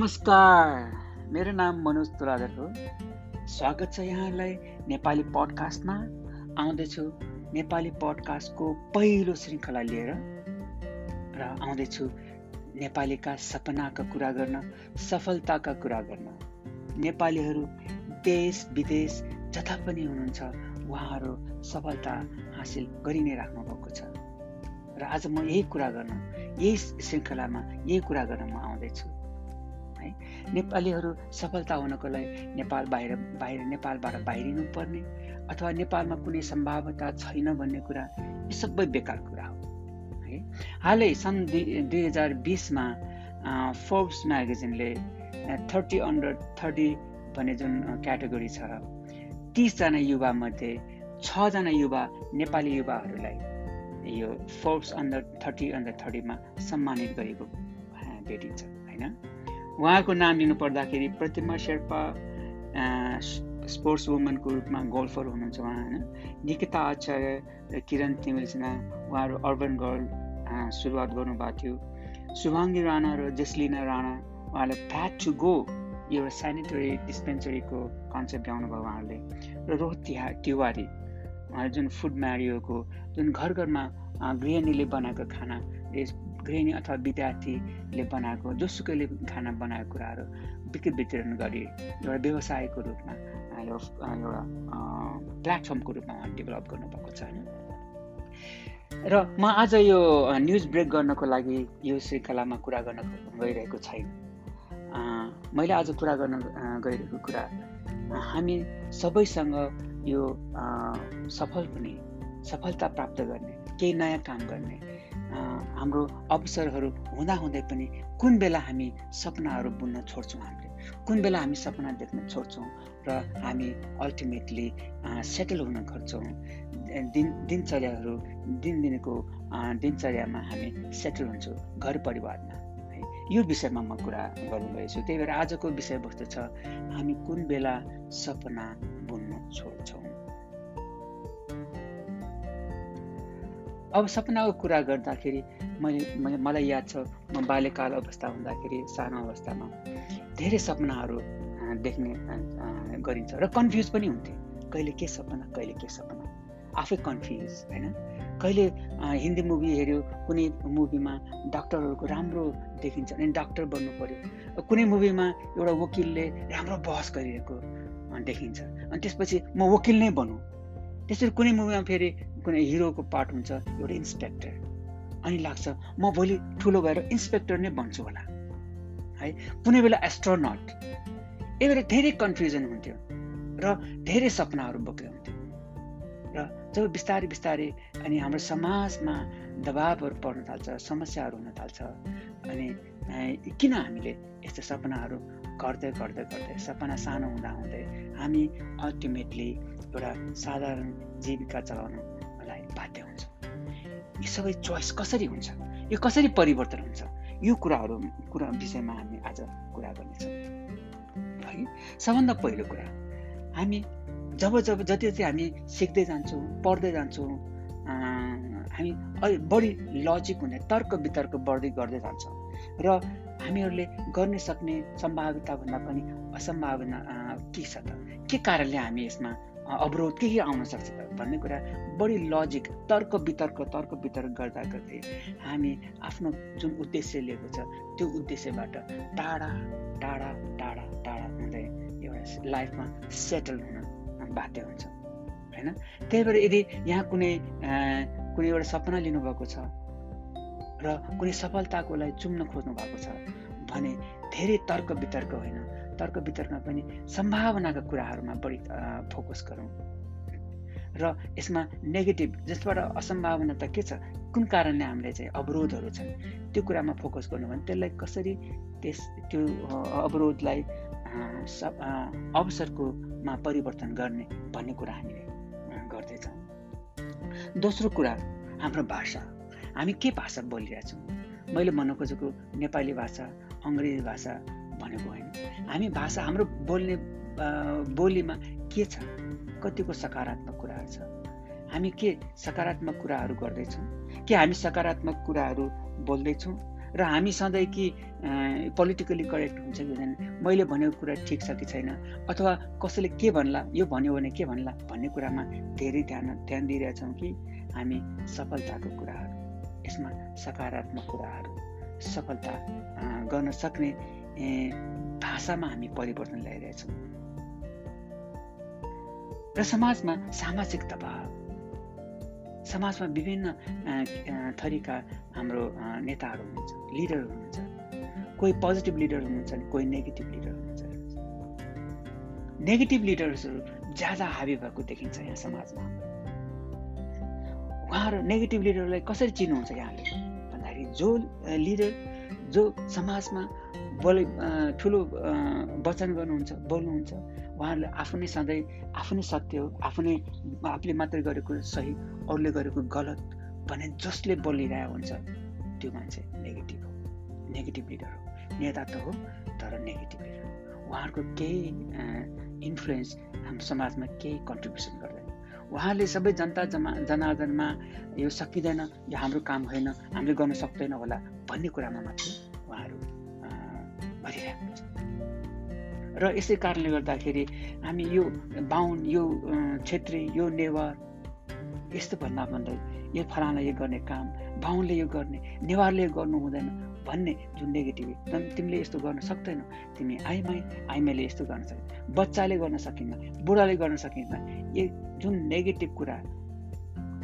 नमस्कार। मेरो नाम मनोज तुलाधर हो। स्वागत छ यहाँलाई नेपाली पडकास्टमा। आउँदैछु नेपाली पडकास्टको पहिलो श्रृङ्खला लिएर र आउँदैछु नेपालीका सपनाका कुरा गर्न सफलताका कुरा गर्न। नेपालीहरू देश विदेश जता पनि हुनुहुन्छ उहाँहरू सफलता हासिल गरि नै राख्नुभएको छ। र आज म यही कुरा गर्न यही श्रृङ्खलामा यही कुरा गर्न म आउँदैछु। है। नेपालीहरू सफलता हुनको लागि नेपाल बाहिर बाहिर नेपालबाट बाहिरिनु पर्ने अथवा नेपालमा कुनै सम्भावना छैन भन्ने कुरा यो सबै बेकार कुरा हो है। हालै सन् दुई दुई हजार बिसमा फोर्ब्स म्यागजिनले थर्टी अन्डर थर्टी भन्ने जुन क्याटेगोरी छ तिसजना युवामध्ये छजना युवा नेपाली युवाहरूलाई यो फोर्ब्स अन्डर थर्टी अन्डर थर्टीमा सम्मानित गरेको भेटिन्छ होइन? उहाँको नाम लिनु पर्दाखेरि प्रतिमा शेर्पा स्पोर्ट्स वुमनको रूपमा गोल्फर हुनुहुन्छ उहाँ होइन? निकिता आचार्य किरण तिमिल्सिना उहाँहरू अर्बन गर्ल सुरुवात गर्नुभएको थियो। शुभाङ्गी राणा र जेस्लिना राणा उहाँले फ्याट टु गो एउटा सेनिटरी डिस्पेन्सरीको कन्सेप्ट ल्याउनु भयो उहाँहरूले। र रोहित तिहार तिवारी उहाँले जुन फुड म्यारियोको जुन घर घरमा गृहिणीले बनाएको खाना गृहिणी अथवा विद्यार्थीले बनाएको जोसुकैले खाना बनाएको कुराहरू बिक्री वितरण गरी एउटा व्यवसायको रूपमा एउटा एउटा प्लेटफर्मको रूपमा डेभलप गर्नुभएको छ होइन? र म आज यो न्युज ब्रेक गर्नको लागि यो श्रृङ्खलामा कुरा गर्न गइरहेको छैन। मैले आज कुरा गर्न गइरहेको कुरा हामी सबैसँग यो सफल हुने सफलता प्राप्त गर्ने केही नयाँ काम गर्ने हाम्रो अवसरहरू हुँदाहुँदै पनि कुन बेला हामी सपनाहरू बुन्न छोड्छौँ हामीले? कुन बेला हामी सपना देख्न छोड्छौँ र हामी अल्टिमेटली सेटल हुन खोज्छौँ? दिन दिनचर्याहरू दिनदिनको दिनचर्यामा हामी सेटल हुन्छौँ घर परिवारमा है? यो विषयमा म कुरा गर्नु गएछु त्यही भएर आजको विषयवस्तु छ हामी कुन बेला सपना बुन्न छोड्छौँ? अब सपनाको कुरा गर्दाखेरि मैले मलाई याद छ म बाल्यकाल अवस्था हुँदाखेरि सानो अवस्थामा धेरै सपनाहरू देख्ने गरिन्छ र कन्फ्युज पनि हुन्थेँ। कहिले के सपना कहिले के सपना? आफै कन्फ्युज होइन? कहिले हिन्दी मुभी हेऱ्यो कुनै मुभीमा डक्टरहरूको राम्रो देखिन्छ अनि डक्टर बन्नु पऱ्यो कुनै मुभीमा एउटा वकिलले राम्रो बहस गरिरहेको देखिन्छ। अनि त्यसपछि म वकिल नै बनौँ त्यसरी कुनै मुभीमा फेरि कुनै हिरोको पार्ट हुन्छ एउटा इन्सपेक्टर। अनि लाग्छ म भोलि ठुलो भएर इन्सपेक्टर नै बन्छु होला। है कुनै बेला एस्ट्रोनट। बेला धेरै कन्फ्युजन हुन्थ्यो र धेरै सपनाहरू बोकेर हुन्थ्यो। र जब बिस्तारै बिस्तारै अनि हाम्रो समाजमा दबावहरू पर्न थाल्छ समस्याहरू हुन थाल्छ अनि किन हामीले यस्तो सपनाहरू गर्दै गर्दै गर्दै सपना सानो हुँदा हुँदै हामी अल्टिमेटली एउटा साधारण जीविका चलाउन बाध्य हुन्छ। यी सबै चोइस कसरी हुन्छ? यो कसरी परिवर्तन हुन्छ? यो कुराहरू कुरा विषयमा हामी आज कुरा गर्नेछौँ। है सबभन्दा पहिलो कुरा हामी जब जब जति जति हामी सिक्दै जान्छौँ पढ्दै जान्छौँ हामी बढी लजिक हुने तर्क वितर्क बढ्दै गर्दै जान्छौँ र हामीहरूले गर्न सक्ने सम्भाविताभन्दा पनि असम्भावना के छ त? के कारणले हामी यसमा अवरोध केही आउन सक्छ भन्ने कुरा बढी लजिक तर्क वितर्क तर्क वितर्क गर्दा गर्दै हामी आफ्नो जुन उद्देश्य लिएको छ त्यो उद्देश्यबाट टाढा टाढा टाढा टाढा हुँदै एउटा लाइफमा सेटल हुन बाध्य हुन्छ होइन? त्यही भएर यदि यहाँ कुनै कुनै एउटा सपना लिनुभएको छ र कुनै सफलताको लागि चुम्न खोज्नु भएको छ भने धेरै तर्क वितर्क होइन। तर्क वितर्कमा पनि सम्भावनाका कुराहरूमा बढी फोकस गरौँ। र यसमा नेगेटिभ जसबाट असम्भावना त के छ? कुन कारणले हामीले चाहिँ अवरोधहरू छन्? त्यो कुरामा फोकस गर्नु भने त्यसलाई कसरी त्यस त्यो अवरोधलाई अवसरकोमा परिवर्तन गर्ने भन्ने कुरा हामीले गर्दैछौँ। दोस्रो कुरा हाम्रो भाषा। हामी के भाषा बोलिरहेछौँ? मैले भन्नु खोजेको नेपाली भाषा अङ्ग्रेजी भाषा भनेको होइन। हामी भाषा हाम्रो बोल्ने बोलीमा के छ? कतिको सकारात्मक कुराहरू छ? हामी के सकारात्मक कुराहरू गर्दैछौँ? के हामी सकारात्मक कुराहरू बोल्दैछौँ? र हामी सधैँ कि पोलिटिकली करेक्ट हुन्छ कि हुँदैन? मैले भनेको कुरा ठिक छ कि छैन? अथवा कसैले के भन्ला यो भन्यो भने के भन्ला भन्ने कुरामा धेरै ध्यान ध्यान दिइरहेछौँ कि हामी सफलताको कुराहरू। यसमा सकारात्मक कुराहरू सफलता गर्न सक्ने भाषामा हामी परिवर्तन ल्याइरहेछौँ र समाजमा सामाजिक दबाव समाजमा विभिन्न थरीका हाम्रो नेताहरू हुनुहुन्छ लिडर हुनुहुन्छ कोही पोजिटिभ लिडर हुनुहुन्छ कोही नेगेटिभ लिडर हुनुहुन्छ नेगेटिभ लिडर्सहरू ज्यादा हाबी भएको देखिन्छ यहाँ समाजमा उहाँहरू नेगेटिभ लिडरलाई कसरी चिन्नुहुन्छ यहाँले भन्दाखेरि जो लिडर जो समाजमा बोले ठुलो वचन गर्नुहुन्छ बोल्नुहुन्छ। उहाँहरूले आफू नै सधैँ आफू नै सत्य हो आफू नै आफूले मात्रै गरेको सही अरूले गरेको गलत भने जसले बोलिरहेको हुन्छ त्यो मान्छे नेगेटिभ हो। नेगेटिभ लिडर हो। नेता त हो तर नेगेटिभ लिडर उहाँहरूको केही इन्फ्लुएन्स हाम्रो समाजमा केही कन्ट्रिब्युसन गर्दैन। उहाँले सबै जनता जमा जनार्दनमा यो सकिँदैन यो हाम्रो काम होइन हामीले गर्न सक्दैन होला भन्ने कुरामा मात्रै गरिरहेको हुन्छ र यसै कारणले गर्दाखेरि हामी यो बाहुन यो छेत्री यो नेवार यस्तो भन्दा भन्दै यो फलाना यो गर्ने काम बाहुनले यो गर्ने नेवारले यो गर्नु हुँदैन भन्ने जुन नेगेटिभ तिमीले यस्तो गर्न सक्दैनौ। तिमी आइमाई आइमाईले यस्तो गर्न सक्दैन बच्चाले गर्न सकिन्न बुढाले गर्न सकिन्न यो जुन नेगेटिभ कुरा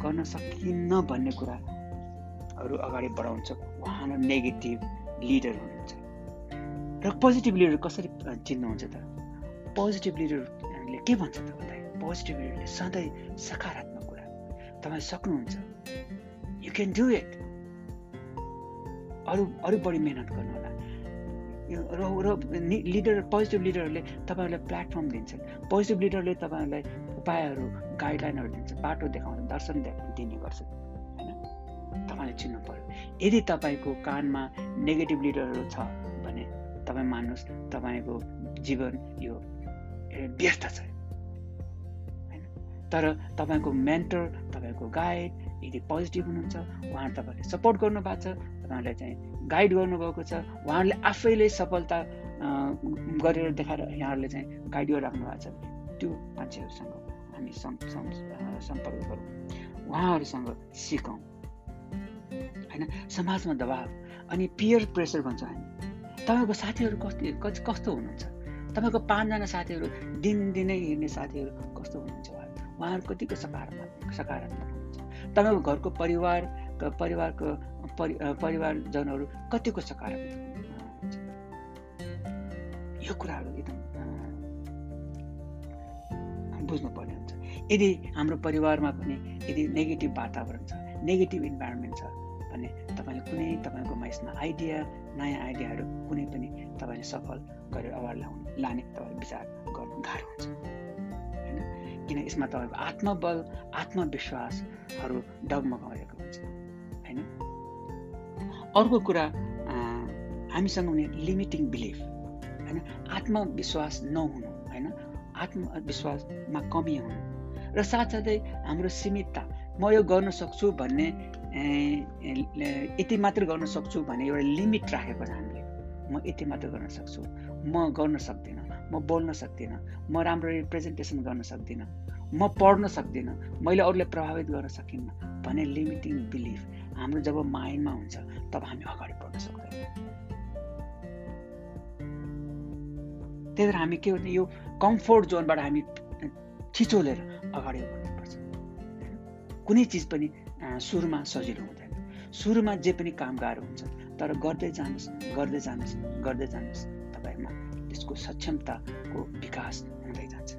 गर्न सकिन्न भन्ने कुराहरू अगाडि बढाउँछ उहाँ नेगेटिभ लिडर हुनुहुन्छ। र पोजिटिभ लिडर कसरी चिन्नुहुन्छ त? पोजिटिभ लिडरले के भन्छ त भन्दाखेरि पोजिटिभ लिडरले सधैँ सकारात्मक कुरा। तपाईँ सक्नुहुन्छ। यु क्यान डु इट अरू अरू बढी मिहिनेत गर्नु होला। र र लिडर पोजिटिभ लिडरहरूले तपाईँहरूलाई प्लेटफर्म दिन्छन्। पोजिटिभ लिडरले तपाईँहरूलाई उपायहरू गाइडलाइनहरू दिन्छ। बाटो देखाउँछ दर्शन दिने गर्छ होइन? तपाईँले चिन्नु पऱ्यो यदि तपाईँको कानमा नेगेटिभ लिडरहरू छ तपाईँ मान्नुहोस् तपाईँको जीवन यो व्यस्त छ। होइन? तर तपाईँको मेन्टर तपाईँको गाइड यदि पोजिटिभ हुनुहुन्छ उहाँ तपाईँले सपोर्ट गर्नुभएको छ तपाईँहरूले चाहिँ गाइड गर्नुभएको छ उहाँहरूले आफैले सफलता गरेर देखाएर यहाँहरूले चाहिँ गाइड गरिराख्नु भएको छ। त्यो मान्छेहरूसँग हामी सम्पर्क गरौँ। उहाँहरूसँग सिकौँ। होइन? समाजमा दबाब अनि पियर प्रेसर भन्छ हामी। तपाईँको साथीहरू कति कस्तो हुनुहुन्छ? तपाईँको पाँचजना साथीहरू दिनदिनै हिँड्ने साथीहरू कस्तो हुनुहुन्छ उहाँहरू? कतिको सकारात्मक सकारात्मक हुनुहुन्छ? तपाईँको घरको परिवार परिवारको परि परिवारजनहरू कतिको सकारात्मक यो कुराहरू एकदम बुझ्नुपर्ने हुन्छ। यदि हाम्रो परिवारमा पनि यदि नेगेटिभ वातावरण छ नेगेटिभ इन्भाइरोमेन्ट छ भने तपाईँले कुनै तपाईँको यसमा आइडिया नयाँ आइडियाहरू कुनै पनि तपाईँले सफल गरेर अगाडि ल्याउनु लाने तपाईँले विचार गर्नु गाह्रो हुन्छ। होइन? किन यसमा तपाईँको आत्मबल आत्मविश्वासहरू डगमगाएको हुन्छ। होइन? अर्को कुरा हामीसँग हुने लिमिटिङ बिलिफ होइन? आत्मविश्वास नहुनु होइन? आत्मविश्वासमा कमी हुनु र साथसाथै हाम्रो सीमितता म यो गर्न सक्छु भन्ने यति मात्र गर्न सक्छु भने एउटा लिमिट राखेको छ हामीले। म यति मात्र गर्न सक्छु। म गर्न सक्दिनँ। म बोल्न सक्दिनँ। म राम्रो रिप्रेजेन्टेसन गर्न सक्दिनँ। म पढ्न सक्दिनँ। मैले अरूलाई प्रभावित गर्न सकिनँ भन्ने लिमिटिङ बिलिफ हाम्रो जब माइन्डमा हुन्छ तब हामी अगाडि बढ्न सक्दैनौँ। त्यही भएर हामी के भने यो कम्फोर्ट जोनबाट हामी छिचोलेर अगाडि बढ्नुपर्छ। कुनै चिज पनि सुरुमा सजिलो हुँदैन। सुरुमा जे पनि काम गाह्रो हुन्छ तर गर्दै जानुहोस् गर्दै जानुहोस् गर्दै जानुहोस् तपाईँमा त्यसको सक्षमताको विकास हुँदै जान्छ।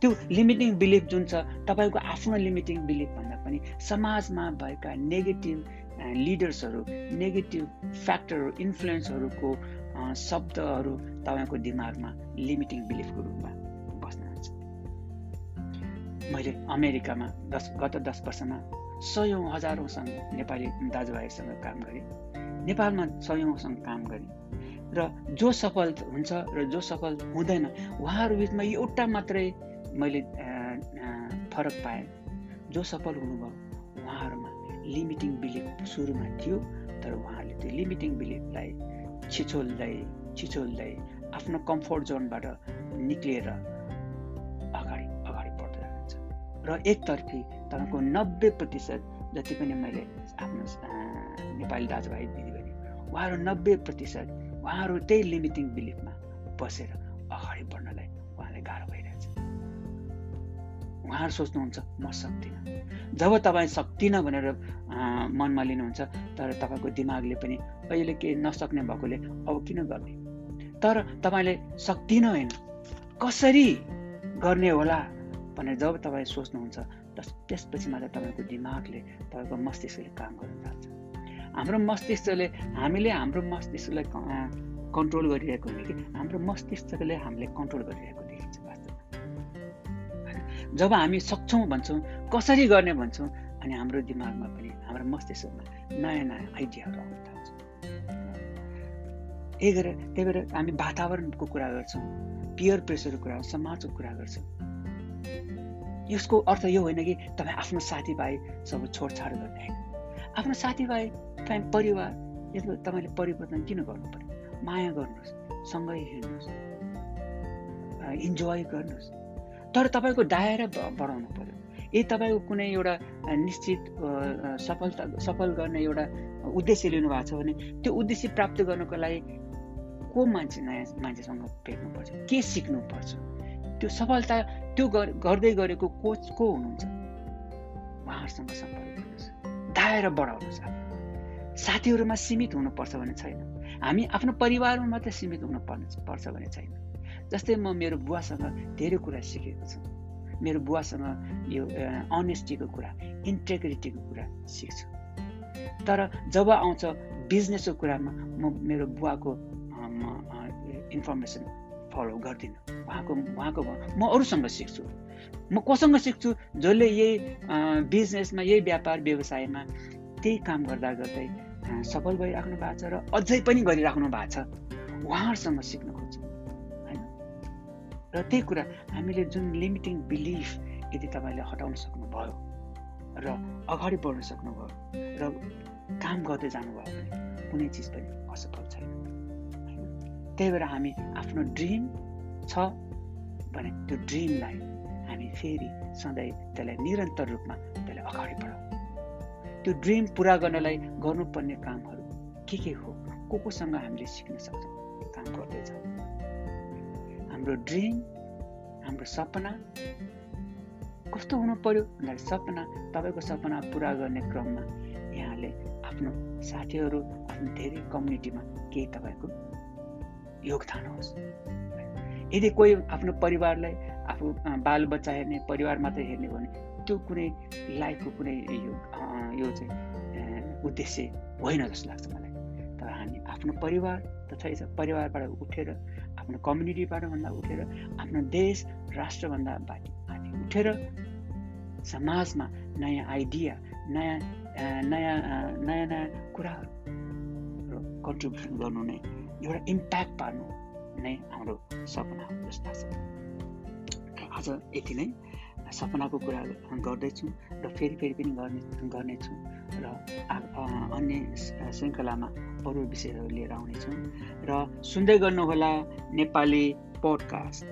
त्यो लिमिटिङ बिलिफ जुन छ तपाईँको आफ्नो लिमिटिङ बिलिफ भन्दा पनि समाजमा भएका नेगेटिभ लिडर्सहरू नेगेटिभ फ्याक्टरहरू इन्फ्लुएन्सहरूको शब्दहरू तपाईँको दिमागमा लिमिटिङ बिलिफको रूपमा मैले अमेरिकामा दस गत दस वर्षमा सयौँ हजारौँसँग नेपाली दाजुभाइसँग काम गरेँ। नेपालमा सयौँसँग काम गरेँ। र जो सफल हुन्छ र जो सफल हुँदैन उहाँहरू बिचमा एउटा मात्रै मैले फरक पाएँ। जो सफल हुनुभयो उहाँहरूमा लिमिटिङ बिलिफ सुरुमा थियो तर उहाँहरूले त्यो लिमिटिङ बिलिफलाई छिचोल्दै छिचोल्दै आफ्नो कम्फोर्ट जोनबाट निक्लिएर र एकतर्फी तपाईँको नब्बे प्रतिशत जति पनि मैले आफ्नो नेपाली दाजुभाइ दिदीबहिनी उहाँहरू नब्बे प्रतिशत उहाँहरू त्यही लिमिटिङ बिलिफमा बसेर अगाडि बढ्नलाई उहाँलाई गाह्रो भइरहेछ। उहाँहरू सोच्नुहुन्छ म सक्दिनँ। जब तपाईँ सक्दिनँ भनेर मनमा लिनुहुन्छ तर तपाईँको दिमागले पनि अहिले केही नसक्ने भएकोले अब किन गर्ने? तर तपाईँले सक्दिनँ होइन। कसरी गर्ने होला? भनेर जब तपाईँ सोच्नुहुन्छ त्यसपछि मात्र तपाईँको दिमागले तपाईँको मस्तिष्कले काम गर्न जान्छ हाम्रो मस्तिष्कले हामीले हाम्रो मस्तिष्कलाई कन्ट्रोल गरिरहेको हुने कि हाम्रो मस्तिष्कले हामीले कन्ट्रोल गरिरहेको देखिन्छ वास्तवमा जब हामी सक्छौँ भन्छौँ कसरी गर्ने भन्छौँ अनि हाम्रो दिमागमा पनि हाम्रो मस्तिष्कमा नयाँ नयाँ आइडियाहरू आउन थाल्छ त्यही भएर त्यही भएर हामी वातावरणको कुरा गर्छौँ पियर प्रेसरको कुरा समाजको कुरा गर्छौँ यसको अर्थ यो होइन कि तपाईँ आफ्नो साथीभाइसँग छोडछाड गर्ने। होइन आफ्नो साथीभाइ तपाईँ परिवार यसमा तपाईँले परिवर्तन किन गर्नु पर्यो माया गर्नुहोस् सँगै हिँड्नुहोस् इन्जोय गर्नुहोस्। तर तपाईँको दायरा बढाउनु पर्यो। यदि तपाईँको कुनै एउटा निश्चित सफलता सफल गर्ने एउटा उद्देश्य लिनु भएको छ भने त्यो उद्देश्य प्राप्त गर्नको लागि को मान्छे नयाँ मान्छेसँग भेट्नुपर्छ? के सिक्नुपर्छ? त्यो सफलता त्यो गर्दै गरेको कोच को हुनुहुन्छ? उहाँहरूसँग सम्पर्क गर्नुहोस्। दायरा बढाउनुहोस् साथीहरूमा सीमित हुनुपर्छ भने छैन। हामी आफ्नो परिवारमा मात्रै सीमित हुनु पर्छ भने छैन। जस्तै म मेरो बुवासँग धेरै कुरा सिकेको छु। मेरो बुवासँग यो अनेस्टीको कुरा इन्टेग्रिटीको कुरा सिक्छु। तर जब आउँछ बिजनेसको कुरामा म मेरो बुवाको इन्फर्मेसन फलो गर्दिनँ। उहाँको उहाँको म अरूसँग सिक्छु। म कोसँग सिक्छु? जसले यही बिजनेसमा यही व्यापार व्यवसायमा त्यही काम गर्दा गर्दै सफल भइराख्नु भएको छ र अझै पनि गरिराख्नु भएको छ। उहाँहरूसँग सिक्न खोज्छौँ। होइन? र त्यही कुरा हामीले जुन लिमिटिङ बिलिफ यदि तपाईँले हटाउन सक्नुभयो र अगाडि बढ्न सक्नुभयो र काम गर्दै जानुभयो भने कुनै चिज पनि असफल छैन। त्यही भएर हामी आफ्नो ड्रिम छ भने त्यो ड्रिमलाई हामी फेरि सधैँ त्यसलाई निरन्तर रूपमा त्यसलाई अगाडि बढाउँ। त्यो ड्रिम पुरा गर्नलाई गर्नुपर्ने कामहरू के के हो को कोसँग हामीले सिक्न सक्छौँ काम गर्दैछ। हाम्रो ड्रिम हाम्रो सपना कस्तो हुनु पर्यो भन्दाखेरि सपना तपाईँको सपना पुरा गर्ने क्रममा यहाँले आफ्नो साथीहरू आफ्नो धेरै कम्युनिटीमा केही तपाईँको योगदान होस्। यदि कोही आफ्नो परिवारलाई आफू बालबच्चा हेर्ने परिवार मात्रै हेर्ने भने त्यो कुनै लाइफको कुनै यो यो चाहिँ उद्देश्य होइन जस्तो लाग्छ मलाई। तर हामी आफ्नो परिवार त छैछ परिवारबाट उठेर आफ्नो कम्युनिटीबाट भन्दा उठेर आफ्नो देश राष्ट्रभन्दा बाटी हामी उठेर समाजमा नयाँ आइडिया नयाँ नयाँ नयाँ नयाँ कुराहरू कन्ट्रिब्युसन गर्नु नै एउटा इम्प्याक्ट पार्नु नै हाम्रो सपना हो जस्तो लाग्छ आज यति नै। सपनाको कुरा गर्दैछु र फेरि फेरि पनि गर्ने गर्नेछु र अन्य श्रृङ्खलामा अरू विषयहरू लिएर आउनेछौँ। र सुन्दै गर्नुहोला नेपाली पोडकास्ट